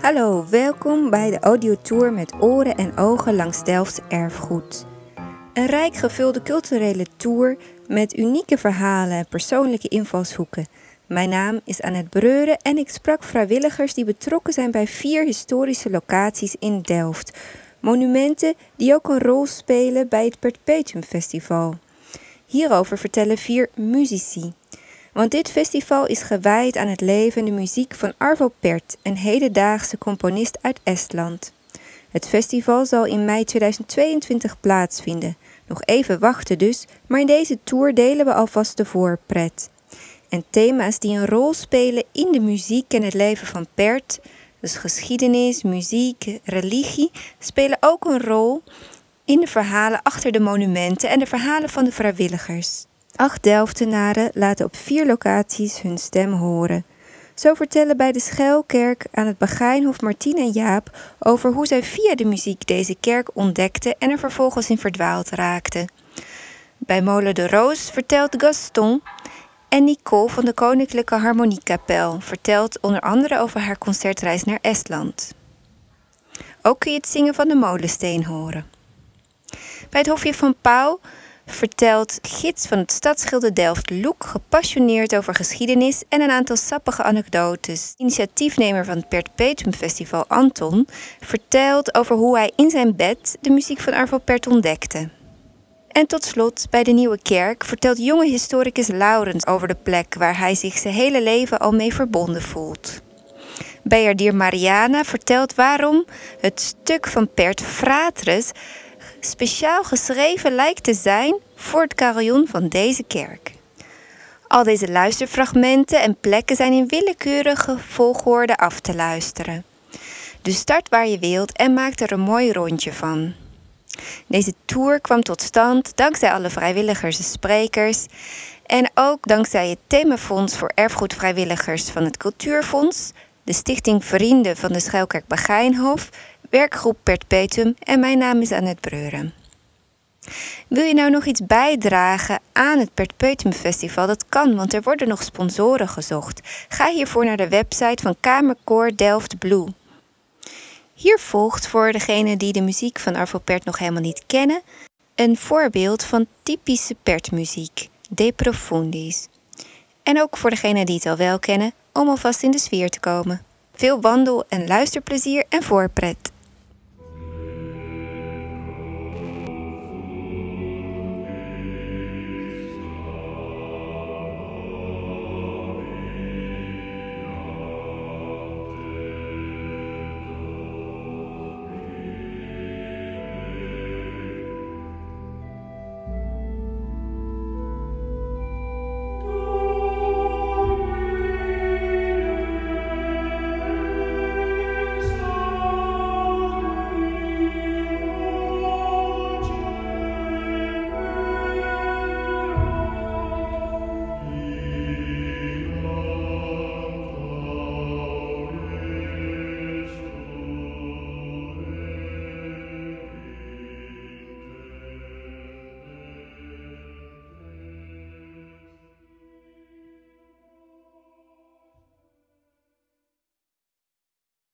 Hallo, welkom bij de audiotour met oren en ogen langs Delfts erfgoed. Een rijk gevulde culturele tour met unieke verhalen en persoonlijke invalshoeken. Mijn naam is Annette Breuren en ik sprak vrijwilligers die betrokken zijn bij vier historische locaties in Delft. Monumenten die ook een rol spelen bij het Perpetuum Festival. Hierover vertellen vier muzici. Want dit festival is gewijd aan het leven en de muziek van Arvo Pärt, een hedendaagse componist uit Estland. Het festival zal in mei 2022 plaatsvinden. Nog even wachten dus, maar in deze tour delen we alvast de voorpret. En thema's die een rol spelen in de muziek en het leven van Pärt, dus geschiedenis, muziek, religie, spelen ook een rol in de verhalen achter de monumenten en de verhalen van de vrijwilligers. Acht Delftenaren laten op vier locaties hun stem horen. Zo vertellen bij de Schuilkerk aan het Begijnhof Martien en Jaap over hoe zij via de muziek deze kerk ontdekten en er vervolgens in verdwaald raakten. Bij Molen de Roos vertelt Gaston en Nicole van de Koninklijke Harmoniekapel vertelt onder andere over haar concertreis naar Estland. Ook kun je het zingen van de molensteen horen. Bij het Hofje van Pauw vertelt gids van het stadsschilder Delft Loek gepassioneerd over geschiedenis en een aantal sappige anekdotes. Initiatiefnemer van het Perpetuum Festival Anton vertelt over hoe hij in zijn bed de muziek van Arvo Pert ontdekte. En tot slot, bij de Nieuwe Kerk vertelt jonge historicus Laurens over de plek waar hij zich zijn hele leven al mee verbonden voelt. Bejardier Mariana vertelt waarom het stuk van Pert Fratres speciaal geschreven lijkt te zijn voor het carillon van deze kerk. Al deze luisterfragmenten en plekken zijn in willekeurige volgorde af te luisteren. Dus start waar je wilt en maak er een mooi rondje van. Deze tour kwam tot stand dankzij alle vrijwilligers en sprekers en ook dankzij het themafonds voor erfgoedvrijwilligers van het Cultuurfonds, de Stichting Vrienden van de Schuilkerk Begijnhof werkgroep Perpetuum en mijn naam is Annette Breuren. Wil je nou nog iets bijdragen aan het Perpetuum Festival? Dat kan, want er worden nog sponsoren gezocht. Ga hiervoor naar de website van Kamerkoor Delft Blue. Hier volgt voor degenen die de muziek van Arvo Pert nog helemaal niet kennen, een voorbeeld van typische Pertmuziek, De Profundis. En ook voor degenen die het al wel kennen, om alvast in de sfeer te komen. Veel wandel- en luisterplezier en voorpret.